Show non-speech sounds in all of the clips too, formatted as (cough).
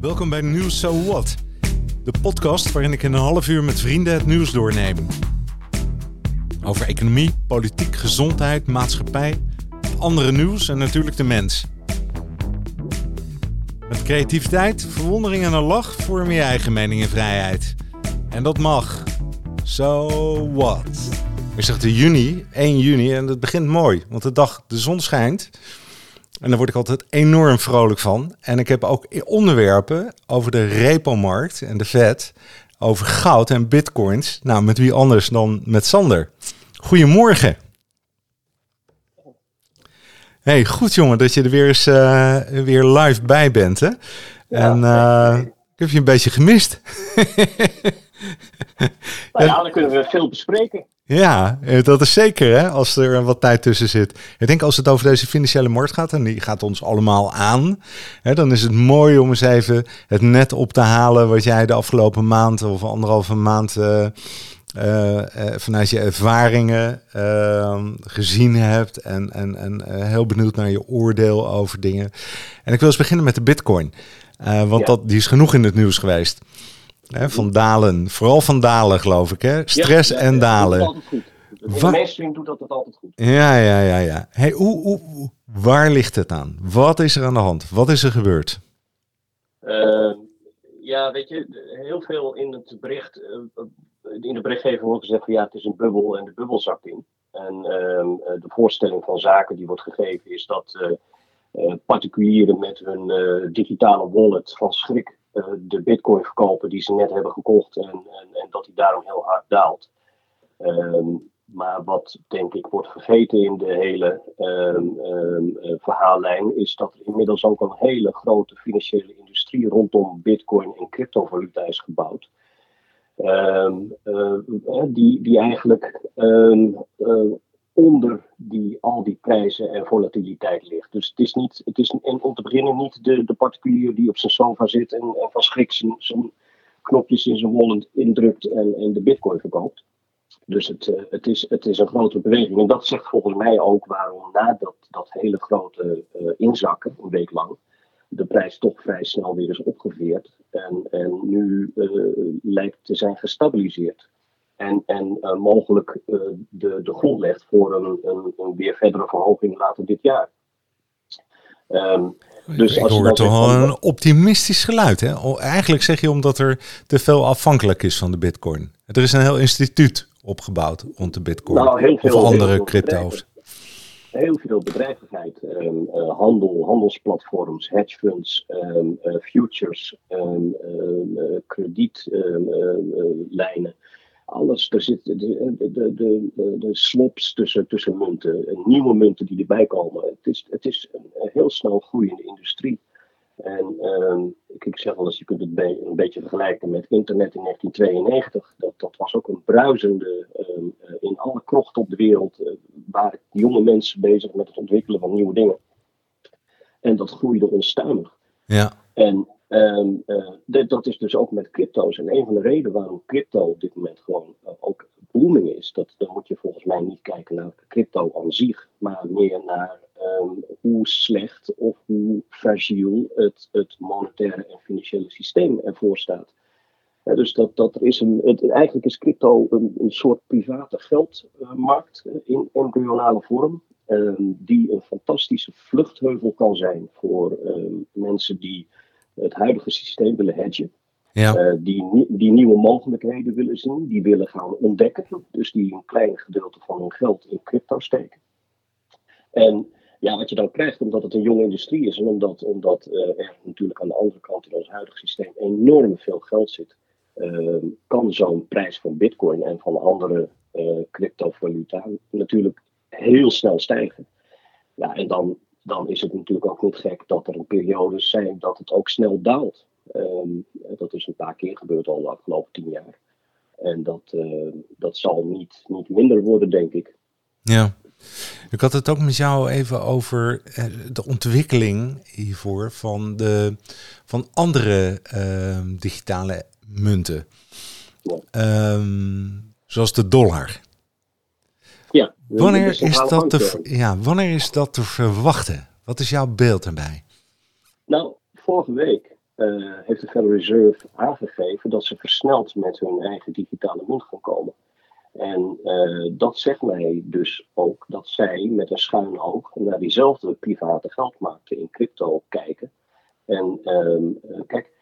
Welkom bij Nieuws So What, de podcast waarin ik in een half uur met vrienden het nieuws doorneem. Over economie, politiek, gezondheid, maatschappij, andere nieuws en natuurlijk de mens. Met creativiteit, verwondering en een lach vorm je eigen mening en vrijheid. En dat mag. So what? Ik zeg de juni, 1 juni, en het begint mooi, want de dag de zon schijnt. En daar word ik altijd enorm vrolijk van. En ik heb ook onderwerpen over de repo-markt en de vet, over goud en bitcoins. Nou, met wie anders dan met Sander. Goedemorgen. Hey, goed jongen dat je er weer eens uh, weer live bij bent. Hè? en uh, ik heb je een beetje gemist. (laughs) (laughs) nou ja, dan kunnen we veel bespreken. Ja, eh, dat is zeker hè, als er wat tijd tussen zit. Ik denk als het over deze financiële markt gaat, en die gaat ons allemaal aan, hè, dan is het mooi om eens even het net op te halen wat jij de afgelopen maand of anderhalve maand uh, uh, vanuit je ervaringen ehm, gezien hebt. En, en, en heel benieuwd naar je oordeel over dingen. En ik wil eens beginnen met de bitcoin. want dat, die is genoeg in het nieuws geweest van dalen. Vooral van dalen, geloof ik. Hè? Stress ja, en dalen. Dat goed. De mainstream doet dat altijd goed. Ja, ja, ja. ja. Hey, hoe, hoe, waar ligt het aan? Wat is er aan de hand? Wat is er gebeurd? Uh, ja, weet je, heel veel in het bericht, uh, in de berichtgeving wordt gezegd van ja, het is een bubbel en de bubbel zakt in. En uh, de voorstelling van zaken die wordt gegeven is dat uh, particulieren met hun digitale wallet van schrik eh, de bitcoin verkopen die ze net hebben gekocht en, en, en dat die daarom heel hard daalt. Ehm, maar wat denk ik wordt vergeten in de hele um, um, verhaallijn, is dat er inmiddels ook een hele grote financiële industrie rondom bitcoin en cryptovaluta is gebouwd. Uh, die, die eigenlijk onder die, al die prijzen en volatiliteit ligt. Dus het is, niet, het is om te beginnen niet de, de particulier die op zijn sofa zit en, van schrik zijn, knopjes in zijn wallet indrukt en, en de bitcoin verkoopt. Dus het, uh, het, is, het is een grote beweging. En dat zegt volgens mij ook waarom na dat, dat hele grote uh, inzakken, een week lang, de prijs toch vrij snel weer is opgeveerd. En, en nu uh, lijkt te zijn gestabiliseerd en, en uh, mogelijk uh, de, de grond legt voor een, een, een, weer verdere verhoging later dit jaar. Um, dus Ik als hoor toch wel een optimistisch geluid. Hè? Eigenlijk zeg je omdat er te veel afhankelijk is van de bitcoin. Er is een heel instituut opgebouwd rond de bitcoin. Nou, heel veel, of andere crypto's. Heel veel bedrijvigheid, um, uh, handel, handelsplatforms, hedge funds, um, futures, kredietlijnen alles. Er zitten de, de, de, de, slops tussen, tussen munten, nieuwe munten die erbij komen. Het is, het is een heel snel groeiende industrie. En uh, ik zeg wel eens, je kunt het een beetje vergelijken met internet in 1992. Dat, dat was ook een bruisende, uh, in alle krochten op de wereld uh, waren jonge mensen bezig met het ontwikkelen van nieuwe dingen. En dat groeide onstuimig. Ja. En Um, dat is dus ook met crypto's. En een van de redenen waarom crypto op dit moment gewoon uh, ook booming is, dat, dan moet je volgens mij niet kijken naar crypto aan zich, maar meer naar um, hoe slecht of hoe fragiel het, het monetaire en financiële systeem ervoor staat. Dus dat, dat is een, het, eigenlijk is crypto een, een soort private geldmarkt in embryonale vorm. Um, die een fantastische vluchtheuvel kan zijn voor mensen die het huidige systeem willen hedgen. Ja. Uh, die, die nieuwe mogelijkheden willen zien, die willen gaan ontdekken. Dus die een klein gedeelte van hun geld in crypto steken. En ja, wat je dan krijgt, omdat het een jonge industrie is en omdat, omdat uh, er natuurlijk aan de andere kant in ons huidige systeem enorm veel geld zit, uh, kan zo'n prijs van bitcoin en van andere cryptovaluta natuurlijk heel snel stijgen. Ja, en dan dan is het natuurlijk ook niet gek dat er een periodes zijn dat het ook snel daalt. Um, dat is een paar keer gebeurd al de afgelopen tien jaar. En dat, uh, dat zal niet, niet minder worden, denk ik. Ja. Ik had het ook met jou even over eh, de ontwikkeling hiervoor van, de, van andere uh, digitale munten. Ja. Um, zoals de dollar. Ja, wanneer, is dat te, ja, wanneer is dat te verwachten? Wat is jouw beeld erbij? Nou, vorige week heeft de Federal Reserve aangegeven dat ze versneld met hun eigen digitale munt gaan komen. En dat zegt mij dus ook dat zij met een schuin oog naar diezelfde private geldmarkten in crypto kijken. En ehm, kijk,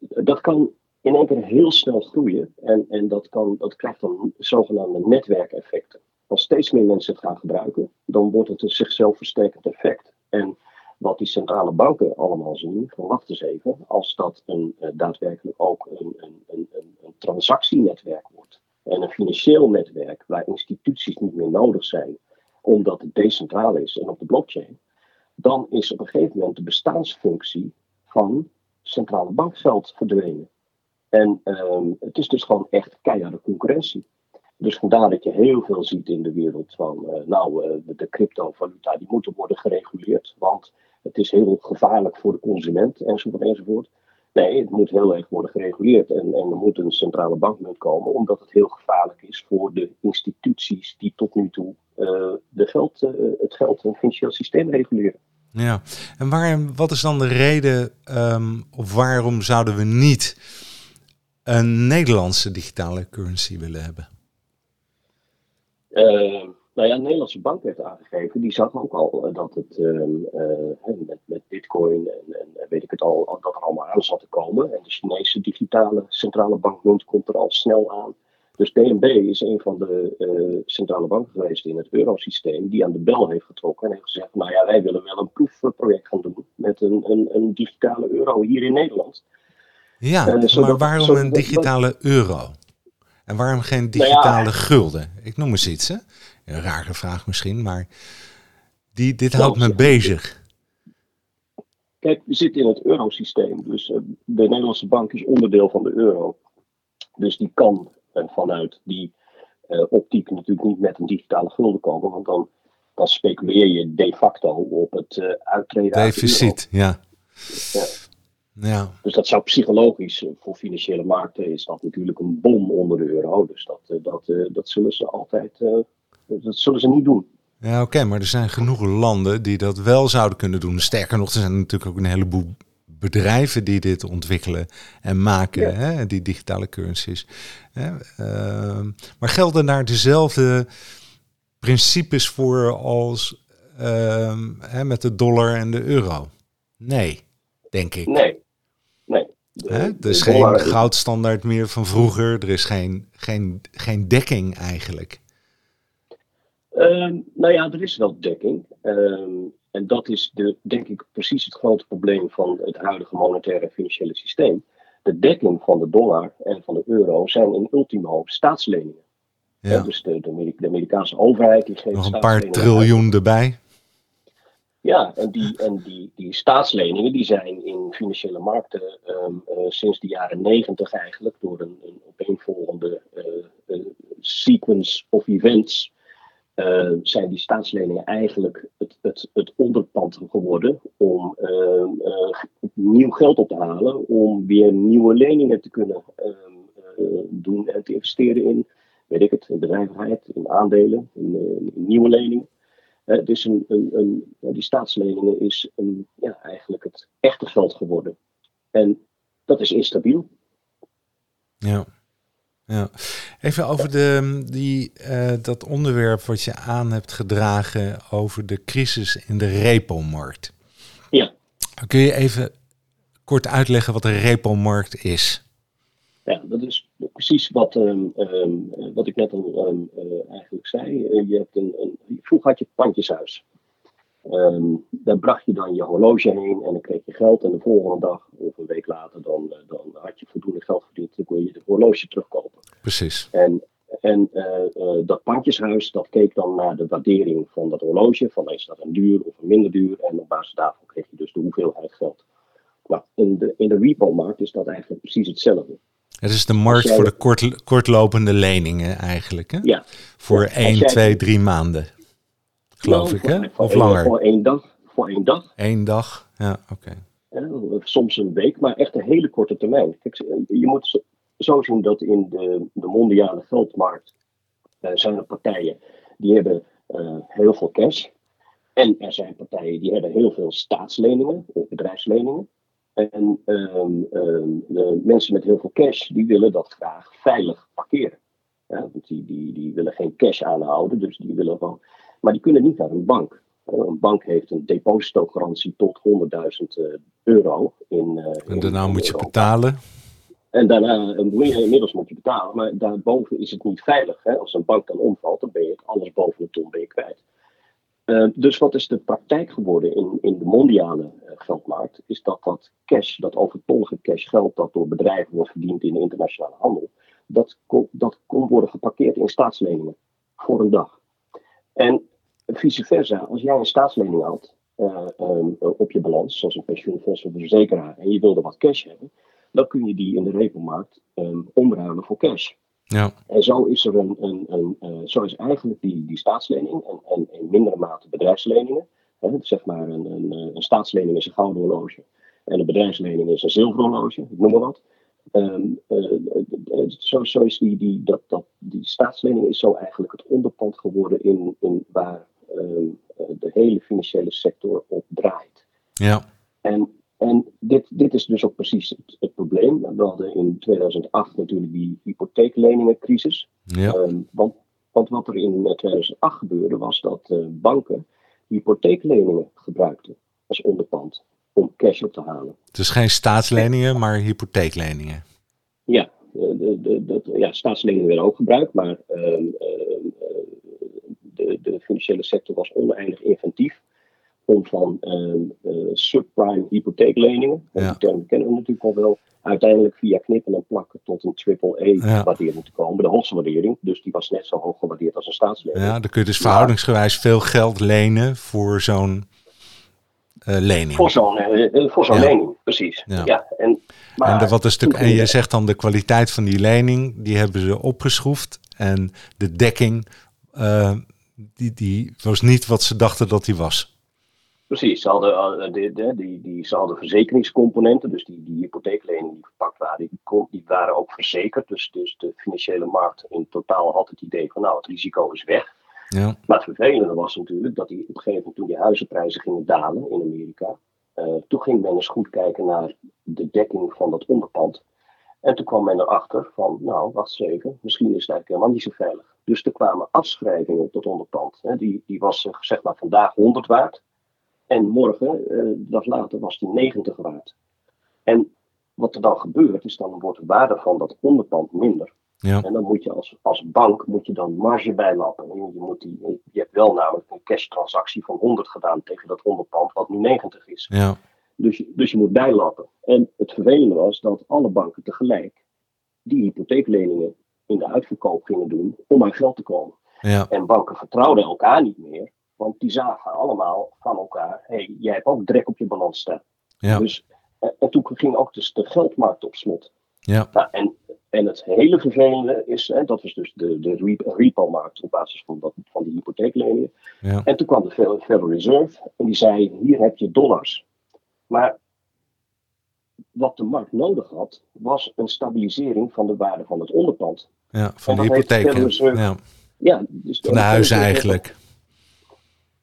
dat kan in één keer heel snel groeien. En, en dat, kan, dat krijgt dan zogenaamde netwerkeffecten. Als steeds meer mensen het gaan gebruiken, dan wordt het een zichzelf versterkend effect. En wat die centrale banken allemaal zien, van wacht eens even, als dat een, uh, daadwerkelijk ook een, een, een, een transactienetwerk wordt. En een financieel netwerk waar instituties niet meer nodig zijn, omdat het decentraal is en op de blockchain. Dan is op een gegeven moment de bestaansfunctie van centrale bankgeld verdwenen. En um, het is dus gewoon echt keiharde concurrentie. Dus vandaar dat je heel veel ziet in de wereld van, uh, nou, uh, de cryptovaluta, die moeten worden gereguleerd, want het is heel gevaarlijk voor de consument, enzovoort, enzovoort. Nee, het moet heel erg worden gereguleerd en, en er moet een centrale bankmunt komen, omdat het heel gevaarlijk is voor de instituties die tot nu toe uh, de geld, het geld en financieel systeem reguleren. Ja, en waar, wat is dan de reden um, of waarom zouden we niet een Nederlandse digitale currency willen hebben? Uh, nou ja, de Nederlandse bank heeft aangegeven, die zag ook al eh, dat het uh, met, met bitcoin en, en, weet ik het al, dat er allemaal aan zat te komen. En de Chinese digitale centrale bankmunt komt er al snel aan. Dus DNB is een van de uh, centrale banken geweest in het eurosysteem die aan de bel heeft getrokken en heeft gezegd, nou ja, wij willen wel een proefproject gaan doen met een, een, een digitale euro hier in Nederland. Ja, maar waarom een digitale euro? En waarom geen nou digitale gulden? Ik noem eens iets, hè? Een rare vraag misschien, maar die, dit houdt me bezig. Kijk, we zitten in het eurosysteem. Dus uh, de Nederlandse bank is onderdeel van de euro. Dus die kan uh, vanuit die uh, optiek natuurlijk niet met een digitale gulden komen. Want dan, dan speculeer je de facto op het uittreden Deficit, ja. ja. Ja. Dus dat zou psychologisch eh, voor financiële markten is dat natuurlijk een bom onder de euro. Dus dat, eh, dat, eh, dat zullen ze altijd, dat zullen ze niet doen. Ja, oké, maar er zijn genoeg landen die dat wel zouden kunnen doen. Sterker nog, er zijn natuurlijk ook een heleboel bedrijven die dit ontwikkelen en maken, hè, die digitale currencies. Hè, uh, maar gelden daar dezelfde principes voor als uh, hè, met de dollar en de euro? Nee, denk ik. Nee, er is geen goudstandaard meer van vroeger. Er is geen, geen, geen dekking eigenlijk. Um, nou ja, er is wel dekking. Um, en dat is de, denk ik precies het grote probleem van het huidige monetaire financiële systeem. De dekking van de dollar en van de euro zijn in ultimo staatsleningen. Ja. dus de, de, Amerikaanse overheid die geeft nog een paar triljoen erbij. Ja, en die, en die, die staatsleningen die zijn in financiële markten um, uh, sinds de jaren negentig eigenlijk door een, een opeenvolgende uh, uh, sequence of events zijn die staatsleningen eigenlijk het, het, het onderpand geworden om ehm, nieuw geld op te halen, om weer nieuwe leningen te kunnen ehm, doen en te investeren in, weet ik het, in bedrijvigheid, in aandelen, in, in nieuwe leningen. Uh, dus een, een, een, die staatsleningen is een, ja, eigenlijk het echte geld geworden. En dat is instabiel. Ja. Ja. Even over de, die, uh, dat onderwerp wat je aan hebt gedragen over de crisis in de repo-markt. Ja. Kun je even kort uitleggen wat een repo-markt is? Ja, dat is precies wat, um, um, wat ik net al um, uh, eigenlijk zei. Uh, je hebt een, een, vroeger had je pandjeshuis. daar bracht je dan je horloge heen en dan kreeg je geld. En de volgende dag of een week later dan, uh, dan had je voldoende geld verdiend. Dan kon je de horloge terugkopen. Precies. En, en dat pandjeshuis dat keek dan naar de waardering van dat horloge. Van is dat een duur of een minder duur. En op basis daarvan kreeg je dus de hoeveelheid geld. Nou, in de, in de repo-markt is dat eigenlijk precies hetzelfde. Het is de markt voor de kort, kortlopende leningen eigenlijk, hè? Ja. Voor ja, 1, 2, 3 maanden, geloof ik, hè? Of langer? Voor één dag. Voor één dag. Eén dag, ja, oké. Okay. soms een week, maar echt een hele korte termijn. Kijk, je moet zo zien dat in de, de mondiale geldmarkt uh, zijn er partijen die hebben uh, heel veel cash. En er zijn partijen die hebben heel veel staatsleningen of bedrijfsleningen. En ehm, ehm, de mensen met heel veel cash, die willen dat graag veilig parkeren. Ja, want die, die, die willen geen cash aanhouden, dus die willen gewoon. Maar die kunnen niet naar een bank. Een bank heeft een depositogarantie tot 100.000 euro. In, en daarna moet je betalen. En daarna, inmiddels moet je betalen, maar daarboven is het niet veilig. Hè? Als een bank dan omvalt, dan ben je alles boven de ton ben je kwijt. Uh, dus wat is de praktijk geworden in, in de mondiale uh, geldmarkt? Is dat dat cash, dat overtollige cash geld dat door bedrijven wordt verdiend in de internationale handel, dat kon, dat kon worden geparkeerd in staatsleningen voor een dag. En vice versa, als jij een staatslening had uh, um, op je balans, zoals een pensioenfonds of een verzekeraar, en je wilde wat cash hebben, dan kun je die in de regelmarkt um, omruilen voor cash. Ja. En zo is er een, een, een uh, zo is eigenlijk die, die staatslening en, en in mindere mate bedrijfsleningen. Hè, zeg maar een, een, een staatslening is een gouden horloge en een bedrijfslening is een zilveren horloge, ik noem maar wat. Um, uh, zo, zo is die, die, dat, dat, die staatslening is zo eigenlijk het onderpand geworden in, in waar um, de hele financiële sector op draait. Ja. En en dit, dit is dus ook precies het, het, probleem. We hadden in 2008 natuurlijk die hypotheekleningencrisis. Ja. Um, want, want, wat er in 2008 gebeurde was dat uh, banken hypotheekleningen gebruikten als onderpand om cash op te halen. Dus geen staatsleningen, maar hypotheekleningen. Ja, de, de, de, ja staatsleningen werden ook gebruikt, maar uh, de, de financiële sector was oneindig inventief om van uh, subprime hypotheekleningen, ja. die term kennen we natuurlijk al wel, uiteindelijk via knippen en plakken tot een triple-E-waardering ja. te komen. De hoogste waardering, dus die was net zo hoog gewaardeerd als een staatslening. Ja, dan kun je dus verhoudingsgewijs veel geld lenen voor zo'n uh, lening. Voor zo'n uh, voor zo'n ja. lening, precies. Ja. en, maar, en, de, wat is de, en je zegt dan de kwaliteit van die lening, die hebben ze opgeschroefd. En de dekking, die, die was niet wat ze dachten dat die was. Precies, ze hadden, die, die, die, ze hadden verzekeringscomponenten, dus die, die hypotheekleningen die verpakt waren, die, die waren ook verzekerd. Dus, dus de financiële markt in totaal had het idee van nou, het risico is weg. Ja. Maar het vervelende was natuurlijk dat die, op een gegeven moment toen die huizenprijzen gingen dalen in Amerika, uh, toen ging men eens goed kijken naar de dekking van dat onderpand. En toen kwam men erachter van, nou, wacht eens even, misschien is het eigenlijk helemaal niet zo veilig. Dus er kwamen afschrijvingen op dat onderpand. Hè. Die, die was zeg maar vandaag 100 waard. En morgen, uh, dag later, was die 90 waard. En wat er dan gebeurt, is dan wordt de waarde van dat onderpand minder. Ja. En dan moet je als, als bank moet je dan marge bijlappen. Je, moet die, je hebt wel namelijk een cash transactie van 100 gedaan tegen dat onderpand wat nu 90 is. Ja. Dus, dus je moet bijlappen. En het vervelende was dat alle banken tegelijk die hypotheekleningen in de uitverkoop gingen doen om aan geld te komen. Ja. En banken vertrouwden elkaar niet meer. Want die zagen allemaal van elkaar, hé, hey, jij hebt ook drek op je balans staan. Ja. Dus, en, en, toen ging ook dus de geldmarkt op slot. Ja. Nou, en, en het hele vervelende is, hè, dat was dus de, de repo-markt op basis van, dat, van die hypotheekleningen. Ja. En toen kwam de Federal Reserve en die zei, hier heb je dollars. Maar wat de markt nodig had, was een stabilisering van de waarde van het onderpand. Ja, van de hypotheken. Ja. Ja, dus van de huizen eigenlijk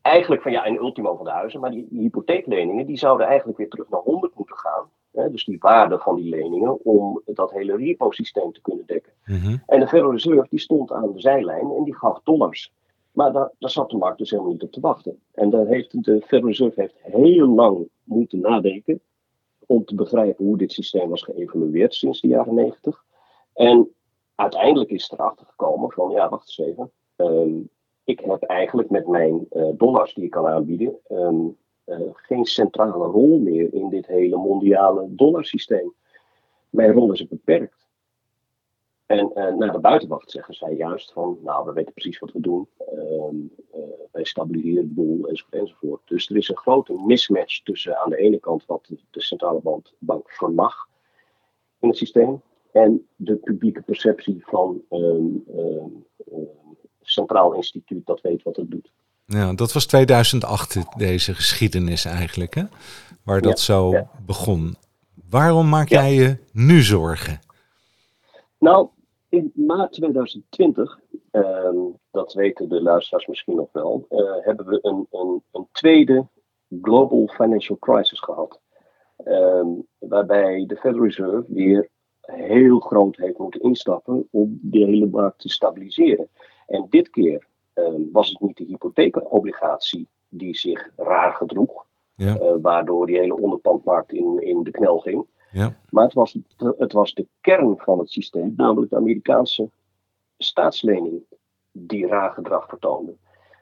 eigenlijk van ja, een ultimo van de huizen, maar die, die, hypotheekleningen die zouden eigenlijk weer terug naar 100 moeten gaan. Hè, dus die waarde van die leningen om dat hele repo-systeem te kunnen dekken. Mm -hmm. En de Federal Reserve die stond aan de zijlijn en die gaf dollars. Maar daar, daar zat de markt dus helemaal niet op te wachten. En daar heeft de Federal Reserve heeft heel lang moeten nadenken om te begrijpen hoe dit systeem was geëvalueerd sinds de jaren 90. En uiteindelijk is het erachter gekomen van ja, wacht eens even. Um, ik heb eigenlijk met mijn uh, dollars die ik kan aanbieden um, uh, geen centrale rol meer in dit hele mondiale dollarsysteem. Mijn rol is beperkt. En uh, naar de buitenwacht zeggen zij juist van, nou, we weten precies wat we doen. Um, wij stabiliseren de boel enzovoort. Dus er is een grote mismatch tussen aan de ene kant wat de, centrale bank, bank vermag in het systeem en de publieke perceptie van um, Centraal Instituut dat weet wat het doet. Ja, dat was 2008, deze geschiedenis eigenlijk, hè? waar dat ja, zo ja. begon. Waarom maak jij je nu zorgen? Nou, in maart 2020, ehm, dat weten de luisteraars misschien nog wel, eh, hebben we een, een, een tweede global financial crisis gehad. Ehm, waarbij de Federal Reserve weer heel groot heeft moeten instappen om de hele markt te stabiliseren. En dit keer ehm, was het niet de hypotheekobligatie die zich raar gedroeg, ja. Eh, waardoor die hele onderpandmarkt in, in de knel ging. Ja. Maar het was, het was de kern van het systeem, namelijk de Amerikaanse staatslening, die raar gedrag vertoonde.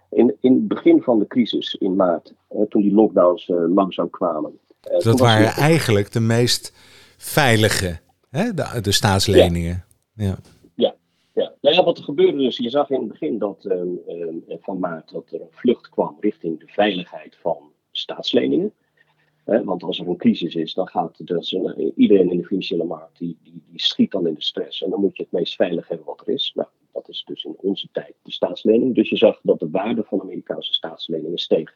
In, in het begin van de crisis in maart, eh, toen die lockdowns uh, langzaam kwamen. dat waren eigenlijk de meest veilige Hè? De, de staatsleningen. Ja. ja. Nou ja, wat er gebeurde dus, je zag in het begin dat, uh, van maart dat er een vlucht kwam richting de veiligheid van staatsleningen. want als er een crisis is, dan gaat dus, iedereen in de financiële markt die, die, die, schiet dan in de stress. En dan moet je het meest veilig hebben wat er is. Nou, dat is dus in onze tijd de staatslening. Dus je zag dat de waarde van Amerikaanse staatsleningen steeg.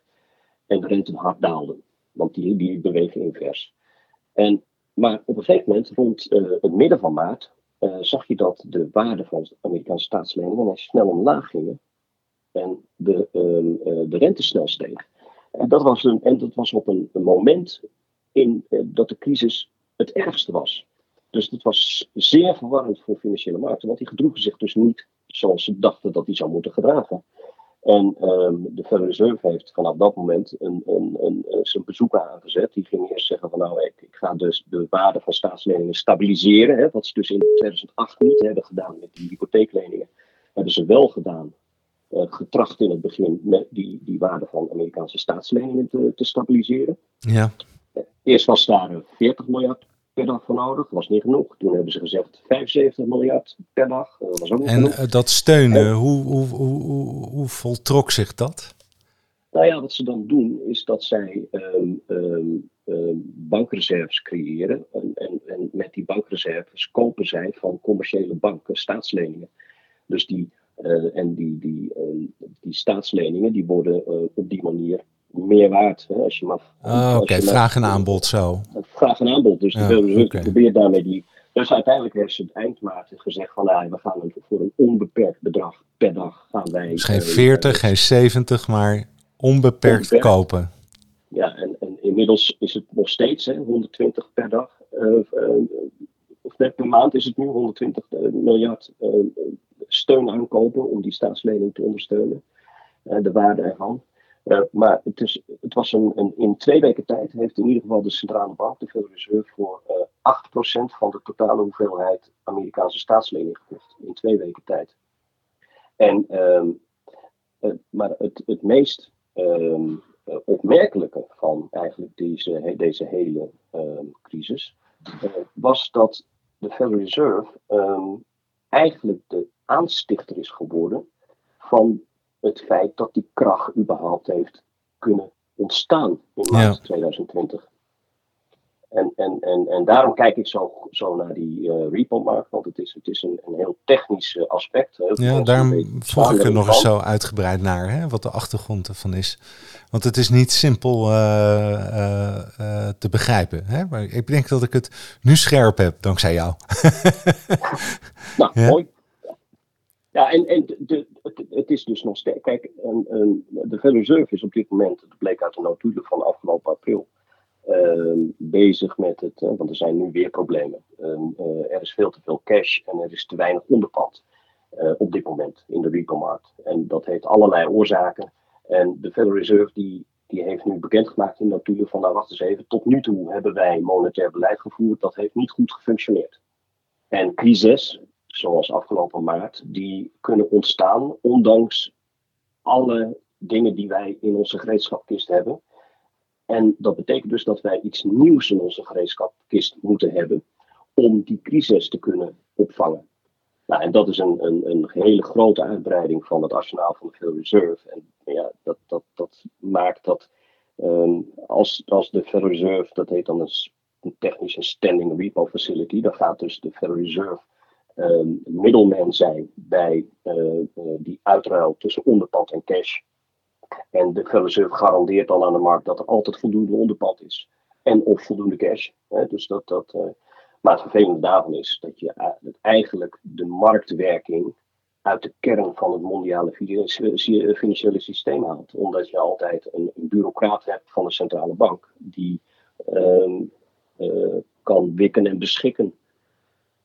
En de rente hard daalde. Want die, die bewegen invers. En maar op een gegeven moment, rond uh, het midden van maart, uh, zag je dat de waarde van Amerikaanse staatsleningen snel omlaag gingen. En de, uh, de rente snel steeg. En dat was, een, en dat was op een, moment in, dat de crisis het ergste was. Dus het was zeer verwarrend voor financiële markten, want die gedroegen zich dus niet zoals ze dachten dat die zou moeten gedragen. En um, de Federal Reserve heeft vanaf dat moment een, een, een, zijn bezoeken aangezet. Die ging eerst zeggen van nou, ik, ik ga dus de waarde van staatsleningen stabiliseren. Hè, wat ze dus in 2008 niet hebben gedaan met die hypotheekleningen. Hebben ze wel gedaan. Uh, getracht in het begin met die, die waarde van Amerikaanse staatsleningen te, te stabiliseren. Ja. Eerst was daar 40 miljard per dag voor nodig. Dat was niet genoeg. Toen hebben ze gezegd 75 miljard per dag. Dat was ook niet en genoeg. Eh, dat steunen, hoe, hoe, hoe, hoe, hoe voltrok zich dat? Nou ja, wat ze dan doen is dat zij um, um, um, bankreserves creëren. En, en, en, met die bankreserves kopen zij van commerciële banken staatsleningen. Dus die, uh, en die, die, die staatsleningen die worden uh, op die manier meer waard. Hè, als je maar, oh, Oké, vraag en aanbod zo. Vraag en aanbod. Dus ja, de okay. probeert daarmee die. Dus uiteindelijk heeft ze het eind maart gezegd van nou, we gaan voor een onbeperkt bedrag per dag gaan wij. Dus geen 40, uh, geen 70, maar onbeperkt, onbeperkt. kopen. Ja, en, en, inmiddels is het nog steeds hè, 120 per dag. Uh, of net per maand is het nu 120 miljard steun aankopen om die staatslening te ondersteunen. de waarde ervan. Uh, maar het, is, het was een, een, in twee weken tijd heeft in ieder geval de centrale bank, de Federal Reserve, voor uh, 8% van de totale hoeveelheid Amerikaanse staatslening gekocht. In twee weken tijd. En, um, uh, maar het, het meest um, opmerkelijke van eigenlijk deze, deze hele um, crisis was dat de Federal Reserve eigenlijk de aanstichter is geworden van het feit dat die kracht überhaupt heeft kunnen ontstaan in maart ja. 2020. En, en, en, en daarom kijk ik zo, zo naar die uh, repo-markt, want het is, het is een, een heel technisch uh, aspect. Heel ja, daarom vroeg ik er nog eens zo uitgebreid naar, hè, wat de achtergrond ervan is. Want het is niet simpel uh, te begrijpen. Hè? Maar ik denk dat ik het nu scherp heb, dankzij jou. (laughs) nou, ja? mooi. Ja, en, en de, het, is dus nog steeds. Kijk, de Federal Reserve is op dit moment, dat bleek uit de notulen van afgelopen april, uh, bezig met het. Uh, want er zijn nu weer problemen. Uh, er is veel te veel cash en er is te weinig onderpand eh, op dit moment in de repo-markt. En dat heeft allerlei oorzaken. En de Federal Reserve die, die heeft nu bekendgemaakt in notulen van, nou wacht eens even, tot nu toe hebben wij monetair beleid gevoerd, dat heeft niet goed gefunctioneerd. En crisis, zoals afgelopen maart, die kunnen ontstaan ondanks alle dingen die wij in onze gereedschapkist hebben. En dat betekent dus dat wij iets nieuws in onze gereedschapkist moeten hebben om die crisis te kunnen opvangen. Nou, en dat is een, een, een hele grote uitbreiding van het arsenaal van de Federal Reserve. En ja, dat, dat, dat maakt dat um, als, als de Federal Reserve, dat heet dan een, een standing repo facility, dan gaat dus de Federal Reserve um, middelman zijn bij uh, uh, die uitruil tussen onderpand en cash. En de Reserve garandeert dan aan de markt dat er altijd voldoende onderpand is en of voldoende cash. Hè? Dus dat, dat, uh, maar het vervelende daarvan is dat je eigenlijk de marktwerking uit de kern van het mondiale financiële systeem haalt. Omdat je altijd een, een bureaucraat hebt van de centrale bank die um, kan wikken en beschikken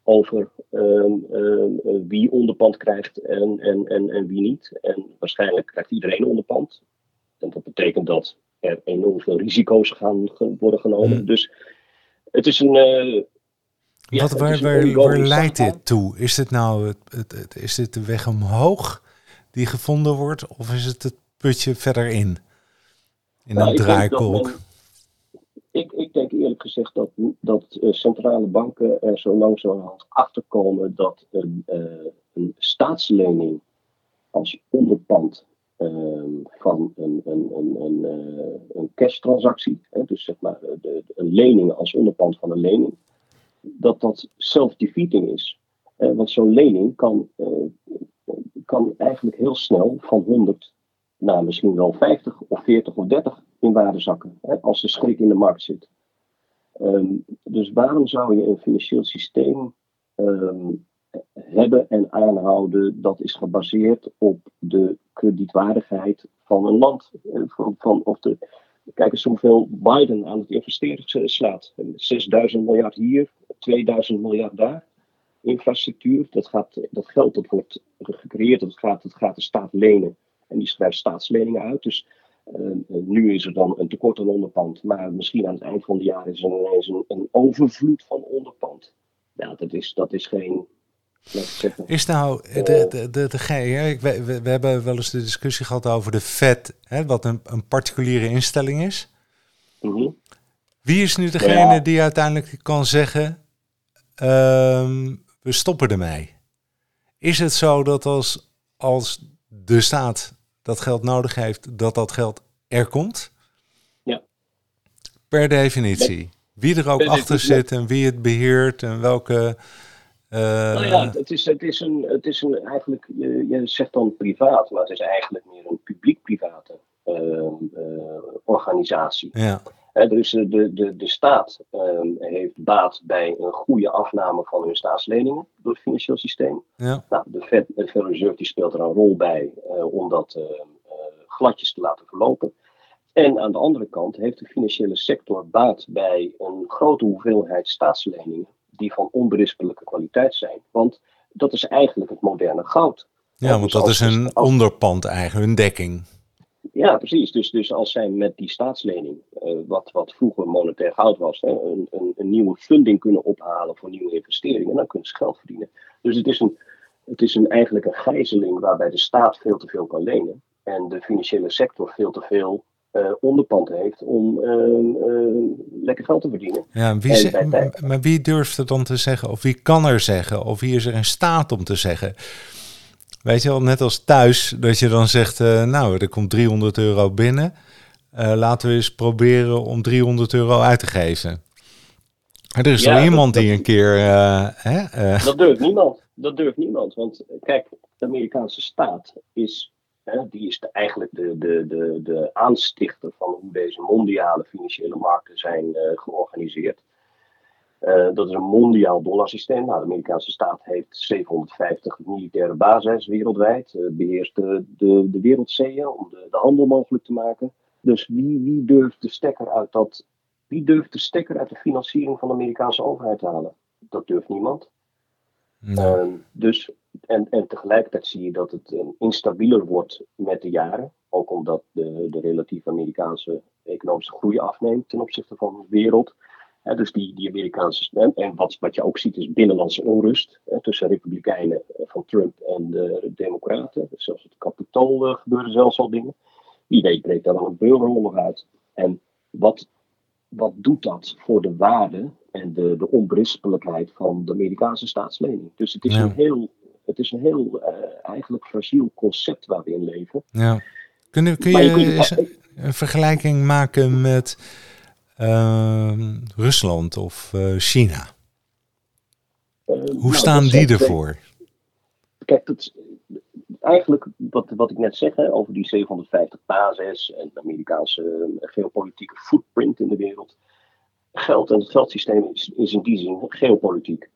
over ehm, ehm, wie onderpand krijgt en, en, en, en wie niet. En waarschijnlijk krijgt iedereen onderpand. En dat betekent dat er enorm veel risico's gaan worden genomen. Hmm. Dus het is een. Uh, Wat, waar, waar, waar leidt dit toe? Is dit nou het, het, is dit de weg omhoog die gevonden wordt, of is het het putje verder in? In nou, een draaikolk? Ik, ik, denk eerlijk gezegd dat, dat uh, centrale banken er zo langzamerhand achter komen dat een, uh, een staatslening als onderpand Ehm, van een, een, een, een, eh, een cash-transactie, dus zeg maar de, een lening als onderpand van een lening, dat dat self-defeating is. Want zo'n lening kan, kan eigenlijk heel snel van 100 naar misschien wel 50 of 40 of 30 in waarde zakken, hè, als de schrik in de markt zit. Um, dus waarom zou je een financieel systeem um, hebben en aanhouden, dat is gebaseerd op de kredietwaardigheid van een land. Eh, van, van of de, kijk eens hoeveel Biden aan het investeren slaat. 6000 miljard hier, 2000 miljard daar. Infrastructuur, dat, gaat, dat geld dat wordt gecreëerd, dat gaat, dat gaat de staat lenen. En die schrijft staatsleningen uit. Dus nu is er dan een tekort aan onderpand. Maar misschien aan het eind van het jaar is er ineens een, een overvloed van onderpand. Ja, dat is, dat is geen is nou de, de, de, de, de we, we, we, hebben wel eens de discussie gehad over de FED, hè, wat een, een particuliere instelling is. Mhm. Wie is nu degene die uiteindelijk kan zeggen, ehm, we stoppen ermee? Is het zo dat als, als de staat dat geld nodig heeft, dat dat geld er komt? Ja. Per definitie. Wie er ook achter zit en wie het beheert en welke uh, nou ja, het is, het is, een, het is een, eigenlijk, je, je zegt dan privaat, maar het is eigenlijk meer een publiek-private uh, uh, organisatie. Ja. Dus de, de, de staat ehm, heeft baat bij een goede afname van hun staatsleningen door het financieel systeem. Ja. Nou, de Fed, de Federal Reserve die speelt er een rol bij eh, om dat ehm, gladjes te laten verlopen. En aan de andere kant heeft de financiële sector baat bij een grote hoeveelheid staatsleningen die van onberispelijke kwaliteit zijn. Want dat is eigenlijk het moderne goud. Ja, want dat is een onderpand eigenlijk, een dekking. Ja, precies. Dus, dus als zij met die staatslening, uh, wat, wat vroeger monetair goud was, hè, een, een, een, nieuwe funding kunnen ophalen voor nieuwe investeringen, dan kunnen ze geld verdienen. Dus het is, een, het is een, eigenlijk een gijzeling waarbij de staat veel te veel kan lenen en de financiële sector veel te veel uh, onderpand heeft om uh, lekker geld te verdienen. Ja, wie maar wie durft er dan te zeggen, of wie kan er zeggen, of wie is er in staat om te zeggen? Weet je wel, net als thuis, dat je dan zegt, nou, er komt 300 euro binnen. laten we eens proberen om 300 euro uit te geven. Er is ja, iemand die een keer. hè, dat durft niemand. Dat durft niemand. Want kijk, de Amerikaanse staat is die is eigenlijk de, de, de, de aanstichter van hoe deze mondiale financiële markten zijn georganiseerd. Uh, dat is een mondiaal dollarsysteem. Nou, de Amerikaanse staat heeft 750 militaire bases wereldwijd. Uh, beheerst de, de, de wereldzeeën om de, de handel mogelijk te maken. Dus wie, wie durft de stekker uit dat. Wie durft de stekker uit de financiering van de Amerikaanse overheid te halen? Dat durft niemand. Uh, dus en, en tegelijkertijd zie je dat het um, instabieler wordt met de jaren. Ook omdat de, de relatief Amerikaanse economische groei afneemt ten opzichte van de wereld. Dus die, die Amerikaanse. En wat, wat je ook ziet is binnenlandse onrust tussen Republikeinen eh, van Trump en de, Democraten. Dus zelfs het kapitool uh, gebeuren zelfs al dingen. Wie weet breekt daar dan een burgeroorlog uit. En wat, wat doet dat voor de waarde en de, de onberispelijkheid van de Amerikaanse staatslening? Dus het is een heel het is een heel uh, eigenlijk fragiel concept waar we in leven. Ja. Kun, kun je, je een vergelijking maken met Rusland of uh, China? Hoe nou, staan die ervoor? Kijk, dat, eigenlijk wat, wat ik net zeg hè, over die 750 basis en de Amerikaanse geopolitieke footprint in de wereld. Geld en het geldsysteem is, is in die zin geopolitiek.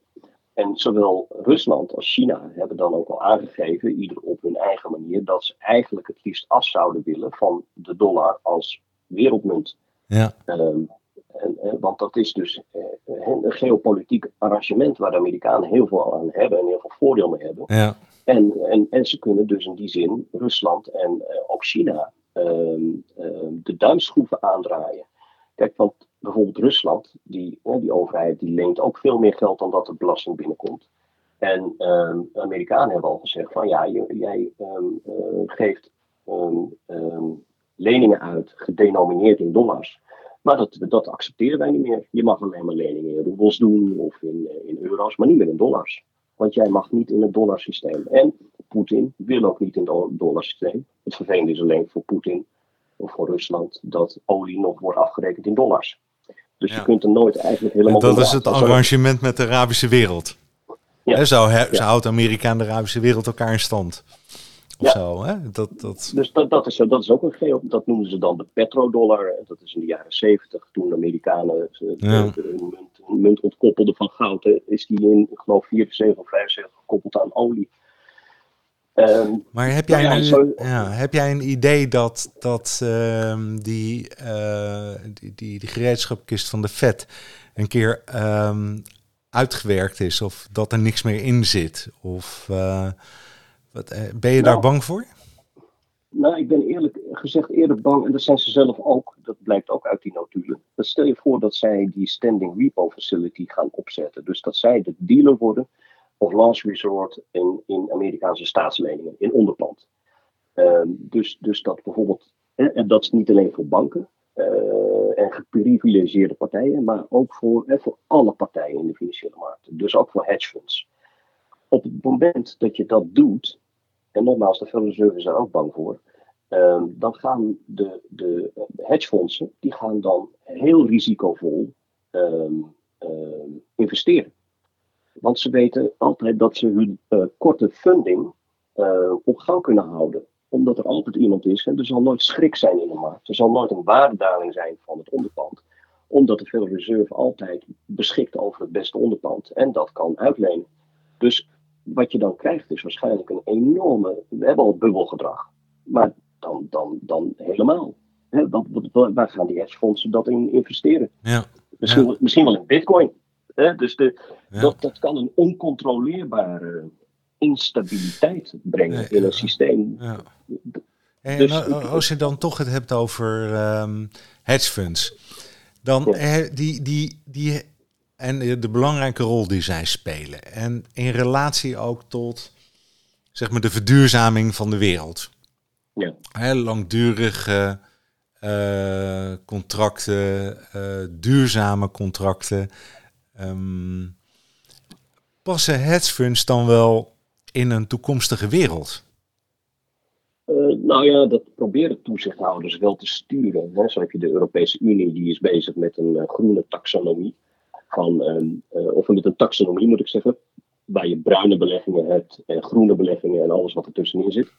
En zowel Rusland als China hebben dan ook al aangegeven, ieder op hun eigen manier, dat ze eigenlijk het liefst af zouden willen van de dollar als wereldmunt. Ja. Um, en, want dat is dus, uh, een geopolitiek arrangement waar de Amerikanen heel veel aan hebben en heel veel voordeel mee hebben. Ja. En, en, en ze kunnen dus in die zin Rusland en uh, ook China ehm, ehm, de duimschroeven aandraaien. Kijk, want bijvoorbeeld Rusland, die, die overheid, die leent ook veel meer geld dan dat er belasting binnenkomt. En ehm, de Amerikanen hebben al gezegd van ja, jij uh, geeft leningen uit, gedenomineerd in dollars. Maar dat, dat accepteren wij niet meer. Je mag alleen maar leningen in roebels doen of in, eh, in euro's, maar niet meer in dollars. Want jij mag niet in het dollarsysteem. En Poetin wil ook niet in het dollarsysteem. Het vervelende is alleen voor Poetin of voor Rusland dat olie nog wordt afgerekend in dollars. Dus je kunt er nooit eigenlijk helemaal. En dat is het arrangement met de Arabische wereld. Ja. Zo, he, houdt Amerika en de Arabische wereld elkaar in stand. Of zo, hè? Dat, dat... Dus dat, dat, is, dat is ook een geo. Dat noemen ze dan de petrodollar. Dat is in de jaren zeventig, toen de Amerikanen hun munt, munt, ontkoppelden van goud. Is die in, ik geloof, 74 of 75 gekoppeld aan olie. Um, maar heb jij, nou ja, een, ja, heb jij een idee dat, dat uh, die, uh, die, die, die gereedschapkist van de vet een keer um, uitgewerkt is? Of dat er niks meer in zit? Of uh, wat, uh, ben je nou, daar bang voor? Nou, ik ben eerlijk gezegd eerder bang, en dat zijn ze zelf ook, dat blijkt ook uit die notulen. Dat stel je voor dat zij die standing repo facility gaan opzetten. Dus dat zij de dealer worden of last resort in, in Amerikaanse staatsleningen, in onderpand. Um, dus, dus dat bijvoorbeeld, en dat is niet alleen voor banken uh, en geprivilegeerde partijen, maar ook voor, hè, voor alle partijen in de financiële markten. Dus ook voor hedge funds. Op het moment dat je dat doet, en nogmaals, de Reserve is daar ook bang voor, um, dan gaan de, de hedgefondsen die gaan dan heel risicovol um, investeren. Want ze weten altijd dat ze hun uh, korte funding uh, op gang kunnen houden. Omdat er altijd iemand is. En er zal nooit schrik zijn in de markt. Er zal nooit een waardedaling zijn van het onderpand. Omdat de Federal Reserve altijd beschikt over het beste onderpand. En dat kan uitlenen. Dus wat je dan krijgt is waarschijnlijk een enorme. We hebben al bubbelgedrag. Maar dan, dan, dan helemaal. He, waar gaan die hedgefondsen dat in investeren? Ja. Misschien, ja. misschien wel in bitcoin. Dus de, dat, dat kan een oncontroleerbare instabiliteit brengen in een systeem. Ja. En dus, als je dan toch het hebt over um, hedge funds, dan ja. die, die, die, en de belangrijke rol die zij spelen. En in relatie ook tot zeg maar, de verduurzaming van de wereld. Ja. He, langdurige uh, contracten, uh, duurzame contracten. Um, passen hedge funds dan wel in een toekomstige wereld? Uh, nou ja, dat proberen toezichthouders wel te sturen. Hè. Zo heb je de Europese Unie, die is bezig met een groene taxonomie. Van, uh, of met een taxonomie moet ik zeggen, waar je bruine beleggingen hebt en groene beleggingen en alles wat er tussenin zit.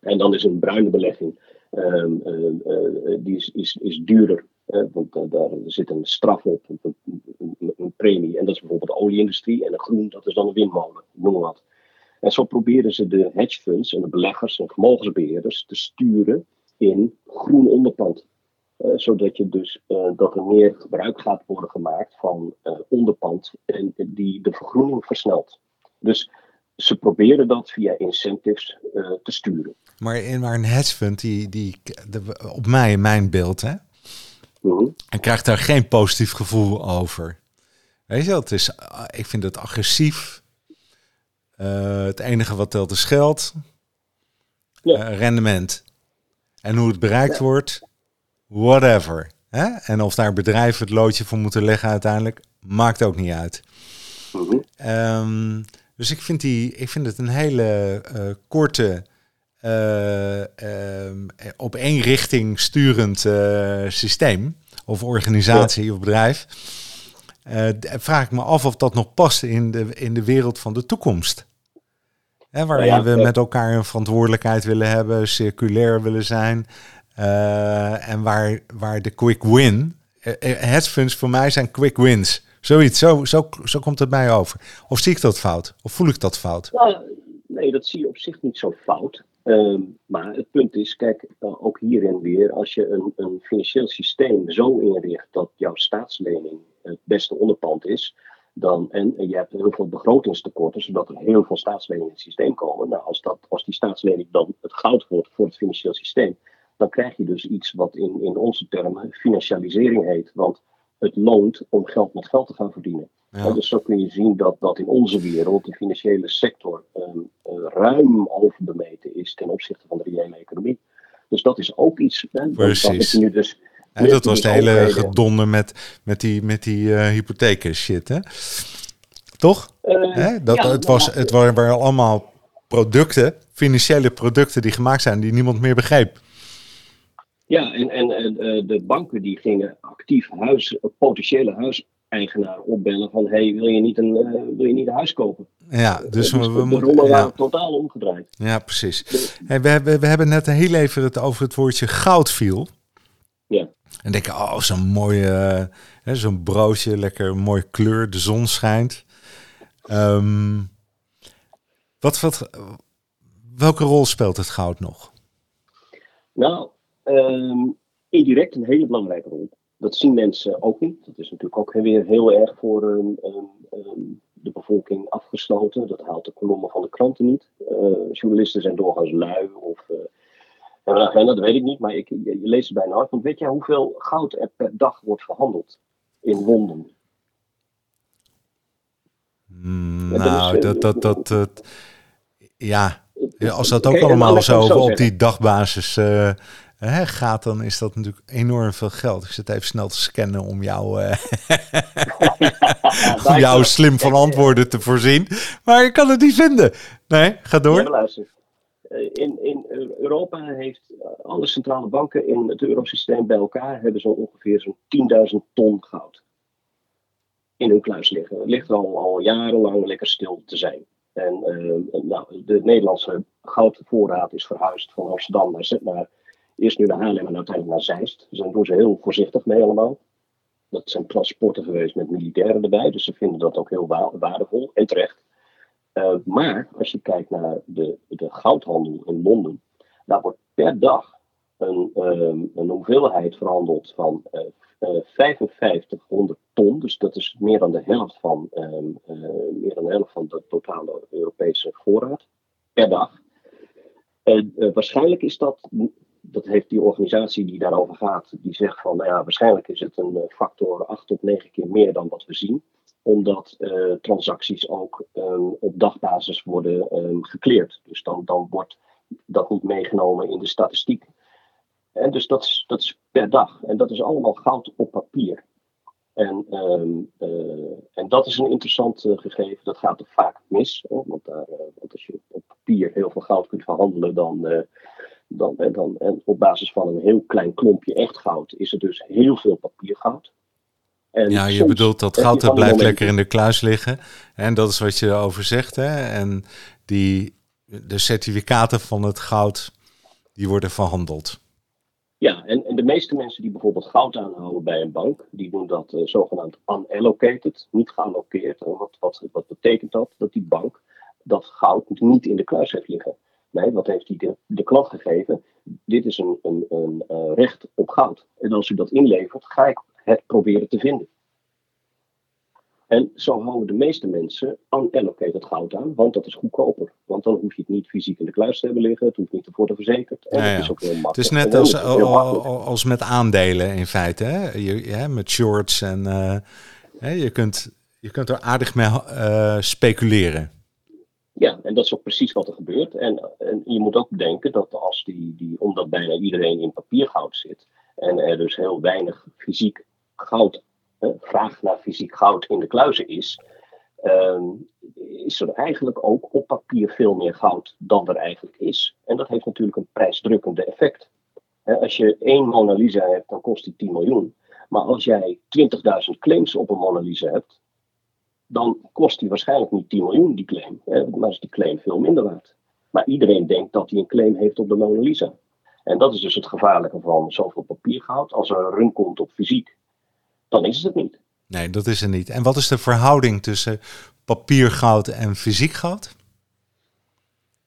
En dan is een bruine belegging, ehm, die is, is, is duurder want uh, daar zit een straf op, een, een, een, premie. En dat is bijvoorbeeld de olieindustrie. En een groen, dat is dan een windmolen, noem maar wat. En zo proberen ze de hedge funds en de beleggers en vermogensbeheerders te sturen in groen onderpand. Uh, zodat je dus uh, dat er meer gebruik gaat worden gemaakt van onderpand en die de vergroening versnelt. Dus ze proberen dat via incentives te sturen. Maar, in, maar een hedge fund, die, die, de, op mij, in mijn beeld, hè, en krijgt daar geen positief gevoel over. Weet je, het is, ik vind het agressief. Uh, het enige wat telt is geld. Ja. Uh, rendement. En hoe het bereikt ja. wordt, whatever. Hè? En of daar bedrijven het loodje voor moeten leggen uiteindelijk, maakt ook niet uit. Mm -hmm. um, dus ik vind, die, ik vind het een hele uh, korte uh, op één richting sturend uh, systeem of organisatie ja. of bedrijf. vraag ik me af of dat nog past in de, in de wereld van de toekomst. Hè, waarin ja, ja, we met elkaar een verantwoordelijkheid willen hebben, circulair willen zijn. En waar, waar de quick win. hedge funds voor mij zijn quick wins. Zoiets, zo, zo, zo komt het mij over. Of zie ik dat fout? Of voel ik dat fout? Nou, nee, dat zie je op zich niet zo fout. Um, maar het punt is, kijk, ook hierin weer, als je een, een, financieel systeem zo inricht dat jouw staatslening het beste onderpand is, dan, en je hebt heel veel begrotingstekorten, zodat er heel veel staatsleningen in het systeem komen. Nou, als, dat, als die staatslening dan het goud wordt voor het financieel systeem, dan krijg je dus iets wat in, in onze termen financialisering heet. Want het loont om geld met geld te gaan verdienen. Ja. dus zo kun je zien dat, dat in onze wereld de financiële sector um, ruim overbemeten is ten opzichte van de reële economie. Dus dat is ook iets. Hè, Precies. Dat, nu dus dat was de hele gedonde met, met die, met die uh, hypotheken shit, hè? Toch? Uh, hè? Dat, het, was, het waren allemaal producten, financiële producten die gemaakt zijn, die niemand meer begreep. Ja, en, en uh, de banken die gingen actief huis, potentiële huiseigenaren opbellen van hey, wil je niet een, wil je niet een huis kopen? Ja, dus, dus we, de, moeten. rollen waren totaal omgedraaid. Ja, precies. Hey, we, hebben, we hebben net heel even het over het woordje goud viel. Ja. En denk oh, zo'n mooie, uh, zo'n broodje, lekker mooie kleur, de zon schijnt. Um, wat, wat, welke rol speelt het goud nog? Nou, um, indirect een hele belangrijke rol. Dat zien mensen ook niet. Dat is natuurlijk ook weer heel erg voor um, de bevolking afgesloten. Dat haalt de kolommen van de kranten niet. Uh, journalisten zijn doorgaans lui of uh, en agenda, dat weet ik niet, maar ik, je, leest het bijna hard. Want weet jij hoeveel goud er per dag wordt verhandeld in Londen? Mm, nou, dat, dat, dat, dat, ja, als dat ook allemaal zo, op die dagbasis uh, hè, gaat, dan is dat natuurlijk enorm veel geld. Ik zit even snel te scannen om jou, uh, (laughs) om jou slim van antwoorden te voorzien. Maar ik kan het niet vinden. Nee, ga door. Ja, eh, in, in Europa heeft eh, alle centrale banken in het eurosysteem bij elkaar hebben zo ongeveer zo'n 10.000 ton goud in hun kluis liggen. Het ligt er al, al jarenlang lekker stil te zijn. En uh, nou, de Nederlandse goudvoorraad is verhuisd van Amsterdam naar, naar eerst nu naar Haarlem en uiteindelijk naar Zeist. Dus daar doen ze heel voorzichtig mee allemaal. Dat zijn transporten geweest met militairen erbij, dus ze vinden dat ook heel waardevol en terecht. Uh, maar als je kijkt naar de, de goudhandel in Londen, daar wordt per dag een, um, een hoeveelheid verhandeld van uh, uh, 5500 ton. Dus dat is meer dan de helft van, um, meer dan de, helft van de totale Europese voorraad per dag. waarschijnlijk is dat, dat heeft die organisatie die daarover gaat, die zegt van nou ja, waarschijnlijk is het een factor 8 tot 9 keer meer dan wat we zien omdat uh, transacties ook um, op dagbasis worden um, gekleerd. Dus dan, dan wordt dat niet meegenomen in de statistiek. En dus dat is, dat is per dag. En dat is allemaal goud op papier. En, um, uh, en dat is een interessant gegeven. Dat gaat er vaak mis. Want, daar, want, als je op papier heel veel goud kunt verhandelen, dan, dan, dan, en op basis van een heel klein klompje echt goud, is er dus heel veel papiergoud. En ja, je bedoelt dat goud dat blijft lekker in de kluis liggen. En dat is wat je erover zegt. Hè? En die, de certificaten van het goud, die worden verhandeld. Ja, en, en de meeste mensen die bijvoorbeeld goud aanhouden bij een bank, die doen dat uh, zogenaamd unallocated, niet gealloceerd. Wat, wat, wat betekent dat? Dat die bank dat goud niet in de kluis heeft liggen. Nee, wat heeft hij de, de klant gegeven? Dit is een, een, een uh, recht op goud. En als u dat inlevert, ga ik het proberen te vinden. En zo houden de meeste mensen unallocated goud aan, want dat is goedkoper. Want dan hoef je het niet fysiek in de kluis te hebben liggen, het hoeft niet te worden verzekerd. En ja, is ook heel makkelijk. Het is net als, als met aandelen in feite, hè? Je, met shorts en uh, je, kunt, je kunt er aardig mee uh, speculeren. Ja, en dat is ook precies wat er gebeurt. En, en je moet ook bedenken dat als die, die, omdat bijna iedereen in papiergoud zit en er dus heel weinig fysiek goud, eh, vraag naar fysiek goud in de kluizen is, ehm, is er eigenlijk ook op papier veel meer goud dan er eigenlijk is. En dat heeft natuurlijk een prijsdrukkende effect. als je één Mona Lisa hebt, dan kost die 10 miljoen. Maar als jij 20.000 claims op een Mona Lisa hebt, dan kost die waarschijnlijk niet 10 miljoen, die claim. Hè, maar is die claim veel minder waard. Maar iedereen denkt dat hij een claim heeft op de Mona Lisa. En dat is dus het gevaarlijke van zoveel papiergoud. Als er een run komt op fysiek, dan is het niet. Nee, dat is er niet. En wat is de verhouding tussen papiergoud en fysiek goud?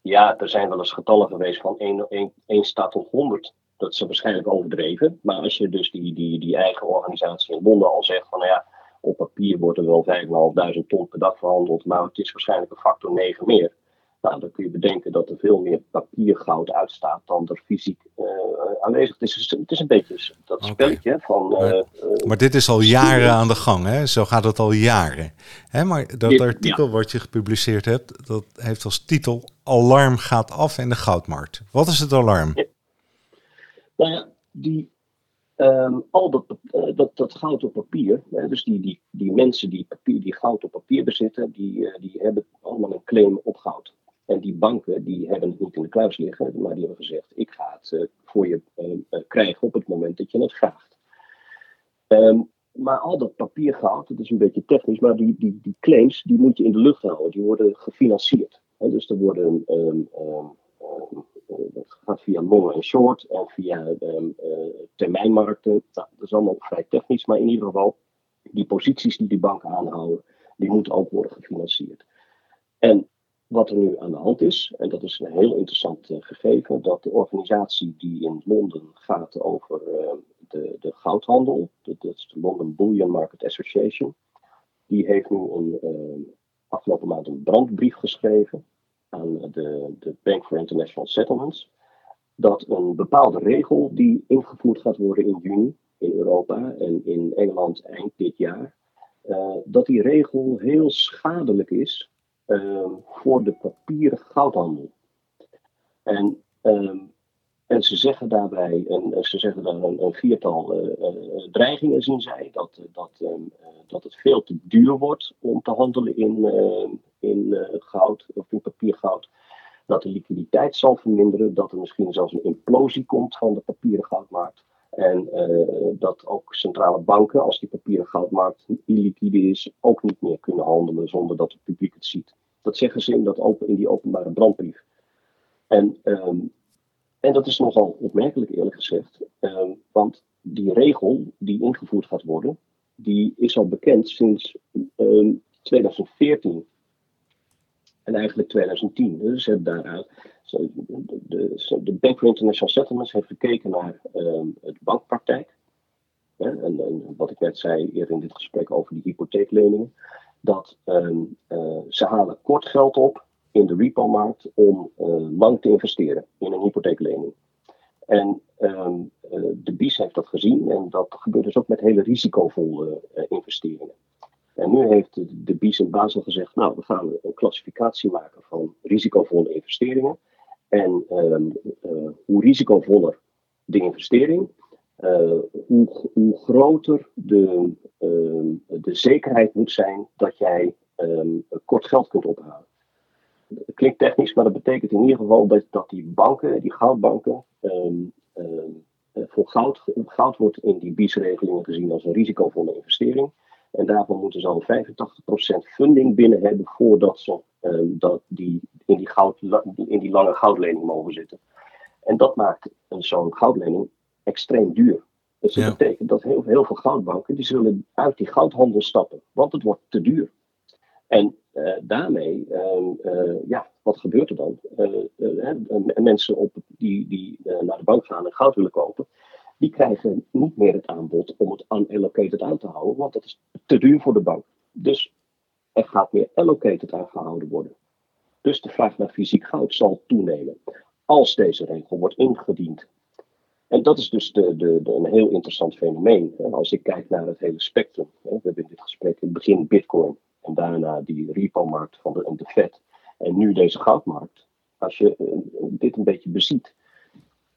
Ja, er zijn wel eens getallen geweest van 1, 1, 1 staat tot 100. Dat is waarschijnlijk overdreven. Maar als je dus die, die, die eigen organisatie in Londen al zegt van nou ja, op papier wordt er wel 5.500 ton per dag verhandeld, maar het is waarschijnlijk een factor 9 meer. Nou, dan kun je bedenken dat er veel meer papiergoud uitstaat dan er fysiek uh, aanwezig is. Het is een beetje dat spelletje van. Maar, uh, maar, dit is al jaren aan de gang, hè? Zo gaat het al jaren. Hè? Maar dat artikel wat je gepubliceerd hebt, dat heeft als titel Alarm gaat af in de goudmarkt. Wat is het alarm? Ja. Nou ja, die, um, al dat, uh, dat, dat goud op papier, dus die, die, die mensen die, papier, die goud op papier bezitten, die, die hebben allemaal een claim op goud. En die banken die hebben het niet in de kluis liggen, maar die hebben gezegd: ik ga het uh, voor je krijgen op het moment dat je het vraagt. Um, maar al dat papiergoud, dat is een beetje technisch, maar die, die, die claims die moet je in de lucht houden. Die worden gefinancierd. Dus er worden, um, dat gaat via long en short en via uh, termijnmarkten. Nou, dat is allemaal vrij technisch, maar in ieder geval, die posities die die banken aanhouden, die moeten ook worden gefinancierd. En wat er nu aan de hand is, en dat is een heel interessant uh, gegeven, dat de organisatie die in Londen gaat over uh, de, de, goudhandel, dat is de London Bullion Market Association, die heeft nu afgelopen maand een brandbrief geschreven aan de, de Bank for International Settlements, dat een bepaalde regel die ingevoerd gaat worden in juni in Europa en in Engeland eind dit jaar, dat die regel heel schadelijk is Ehm, voor de papieren goudhandel. En, ehm, en ze zeggen daarbij, en ze zeggen daar een, een viertal eh, eh, dreigingen zien zij, dat, dat, ehm, eh, dat het veel te duur wordt om te handelen in, in goud of in papiergoud. Dat de liquiditeit zal verminderen, dat er misschien zelfs een implosie komt van de papieren goudmarkt. En dat ook centrale banken, als die papieren goudmarkt illiquide is, ook niet meer kunnen handelen zonder dat het publiek het ziet. Dat zeggen ze in, dat open, in die openbare brandbrief. En, um, en dat is nogal opmerkelijk eerlijk gezegd. Um, want die regel die ingevoerd gaat worden, die is al bekend sinds um, ehm, 2014. En eigenlijk 2010. Dus hebben daaruit. De, de, Bank for International Settlements heeft gekeken naar um, het bankpraktijk. en, en, wat ik net zei eerder in dit gesprek over die hypotheekleningen dat uh, ze halen kort geld op in de repo-markt om uh, lang te investeren in een hypotheeklening. En um, uh, de BIS heeft dat gezien en dat gebeurt dus ook met hele risicovolle investeringen. En nu heeft de, BIS in Basel gezegd, nou we gaan een klassificatie maken van risicovolle investeringen. En um, hoe risicovoller de investering, hoe, hoe, groter de, uh, de zekerheid moet zijn dat jij kort geld kunt ophalen. Dat klinkt technisch, maar dat betekent in ieder geval dat, dat die banken, die goudbanken, um, voor goud, goud wordt in die BIS-regelingen gezien als een risicovolle investering. En daarvan moeten ze al 85% funding binnen hebben voordat ze dat die, in, die goud, in die lange goudlening mogen zitten. En dat maakt zo'n goudlening extreem duur. Dus dat betekent dat heel, heel, veel goudbanken die zullen uit die goudhandel stappen, want het wordt te duur. En uh, daarmee, uh, ja, wat gebeurt er dan? Uh, mensen op, die, die naar de bank gaan en goud willen kopen, die krijgen niet meer het aanbod om het unallocated aan te houden, want dat is te duur voor de bank. Dus er gaat meer allocated aangehouden worden. Dus de vraag naar fysiek goud zal toenemen. Als deze regel wordt ingediend en dat is dus de, de, een heel interessant fenomeen. Als ik kijk naar het hele spectrum. We hebben in dit gesprek in het begin Bitcoin en daarna die repo-markt van de, de Fed. En nu deze goudmarkt. Als je eh, dit een beetje beziet,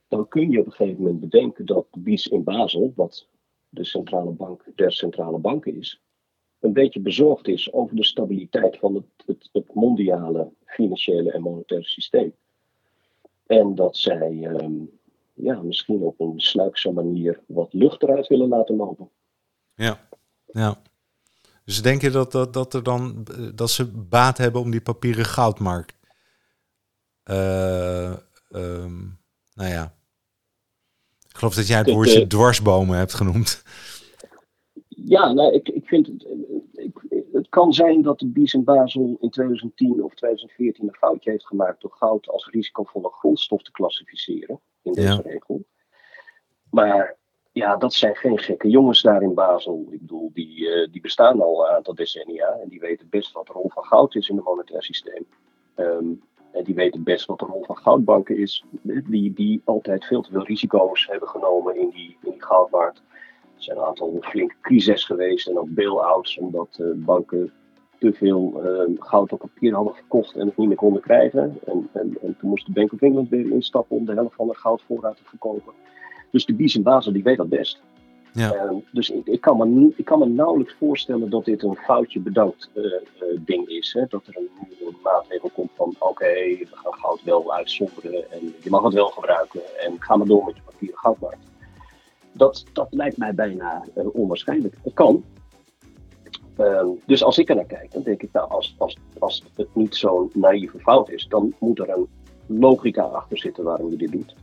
dan kun je op een gegeven moment bedenken dat de BIS in Basel, wat de centrale bank der centrale banken is, een beetje bezorgd is over de stabiliteit van het, het, mondiale financiële en monetaire systeem. En dat zij ehm, ja, misschien op een sluikse manier wat lucht eruit willen laten lopen. Ja, ja. Dus denk je dat, dat, dat, er dan, dat ze baat hebben om die papieren goudmarkt? Uh, nou ja. Ik geloof dat jij het woordje dwarsbomen hebt genoemd. Ja, nou, ik, ik vind het. Ik, het kan zijn dat de Bies in Basel in 2010 of 2014 een foutje heeft gemaakt door goud als risicovolle grondstof te klassificeren in deze regel. maar ja, dat zijn geen gekke jongens daar in Basel. Ik bedoel, die, uh, die bestaan al een aantal decennia en die weten best wat de rol van goud is in het monetair systeem. Um, en die weten best wat de rol van goudbanken is, die, die altijd veel te veel risico's hebben genomen in die, in die goudmarkt. Er zijn een aantal flinke crises geweest en ook bail-outs, omdat uh, banken te veel uh, goud op papier hadden verkocht en het niet meer konden krijgen. En, en, en toen moest de Bank of England weer instappen om de helft van de goudvoorraad te verkopen. Dus de Bies en Basel die weet dat best. Ja. Uh, dus ik, ik, kan me, ik kan me nauwelijks voorstellen dat dit een foutje bedankt uh, uh, ding is. Hè? Dat er een, een maatregel komt van oké, okay, we gaan goud wel uitzonderen en je mag het wel gebruiken en ga maar door met je papieren goudmarkt. Dat, dat lijkt mij bijna onwaarschijnlijk. Het kan. Ehm, dus als ik er naar kijk, dan denk ik, nou, als, als, als het niet zo'n naïeve fout is, dan moet er een logica achter zitten waarom je dit doet.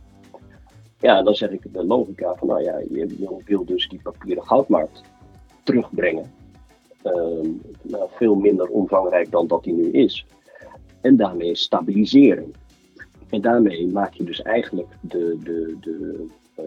Ja, dan zeg ik de logica van, nou ja, je, wil dus die papieren goudmarkt terugbrengen. Uh, nou, veel minder omvangrijk dan dat die nu is. En daarmee stabiliseren. En daarmee maak je dus eigenlijk de, de, de, uh,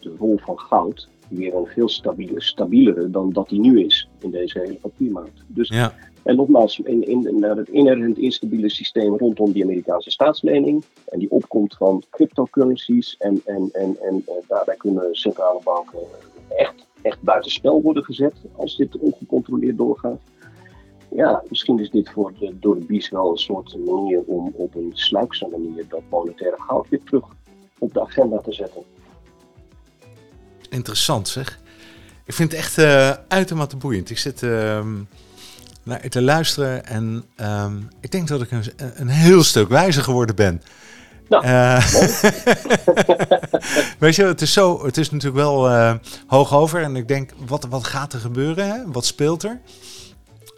de rol van goud weer een veel stabiele, stabielere dan dat die nu is in deze hele papiermarkt. Dus, ja. En nogmaals, in, in, naar het inherent instabiele systeem rondom die Amerikaanse staatslening en die opkomst van cryptocurrencies en, en, en, en, en daarbij kunnen centrale banken echt, echt buitenspel worden gezet als dit ongecontroleerd doorgaat. Ja, misschien is dit voor de, door de BIS wel een soort manier om op een sluikse manier dat monetaire goud weer terug op de agenda te zetten. Interessant zeg. Ik vind het echt uh, uitermate boeiend. Ik zit uh, naar te luisteren en uh, ik denk dat ik een, een heel stuk wijzer geworden ben. Nou, uh, (laughs) weet je, het is, zo, het is natuurlijk wel uh, hoog over. En ik denk, wat, wat gaat er gebeuren? Hè? Wat speelt er?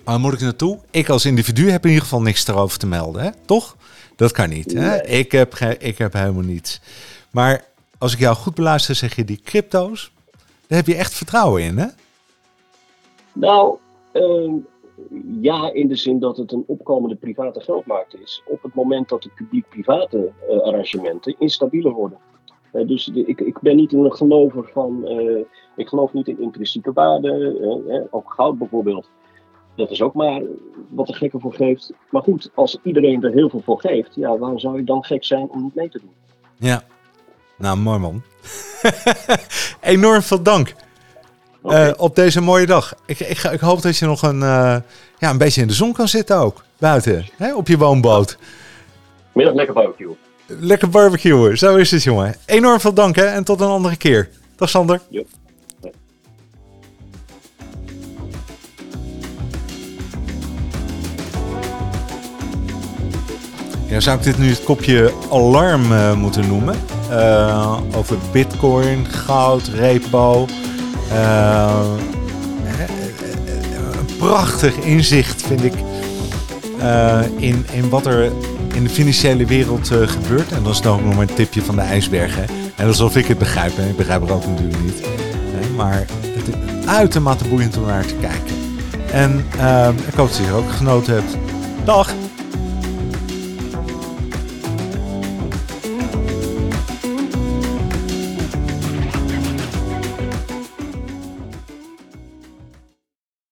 Waar moet ik naartoe? Ik als individu heb in ieder geval niks erover te melden, hè? toch? Dat kan niet. Hè? Ik, heb ik heb helemaal niets. Maar als ik jou goed beluister, zeg je die crypto's, daar heb je echt vertrouwen in, hè? Nou, uh, ja, in de zin dat het een opkomende private geldmarkt is. Op het moment dat de publiek-private uh, arrangementen instabieler worden. Uh, dus ik, ik ben niet een gelover van. Uh, ik geloof niet in intrinsieke waarden. ook goud bijvoorbeeld. Dat is ook maar wat de gekke voor geeft. Maar goed, als iedereen er heel veel voor geeft, ja, waarom zou je dan gek zijn om niet mee te doen? Ja, nou, mooi man. (laughs) Enorm veel dank. Okay. Uh, op deze mooie dag. Ik, ik, ik, hoop dat je nog een, uh, ja, een beetje in de zon kan zitten ook. Buiten, hè, op je woonboot. Middag lekker barbecue. Lekker barbecuen, zo is het jongen. Enorm veel dank hè, en tot een andere keer. Dag Sander. Yep. Ja, zou ik dit nu het kopje alarm uh, moeten noemen? Uh, over bitcoin, goud, repo. Uh, een prachtig inzicht vind ik in, in wat er in de financiële wereld gebeurt. En dat is dan ook nog maar een tipje van de ijsbergen. En alsof ik het begrijp. En ik begrijp het ook natuurlijk niet. maar het is uitermate boeiend om naar te kijken. En ik hoop dat je er ook genoten hebt. Dag!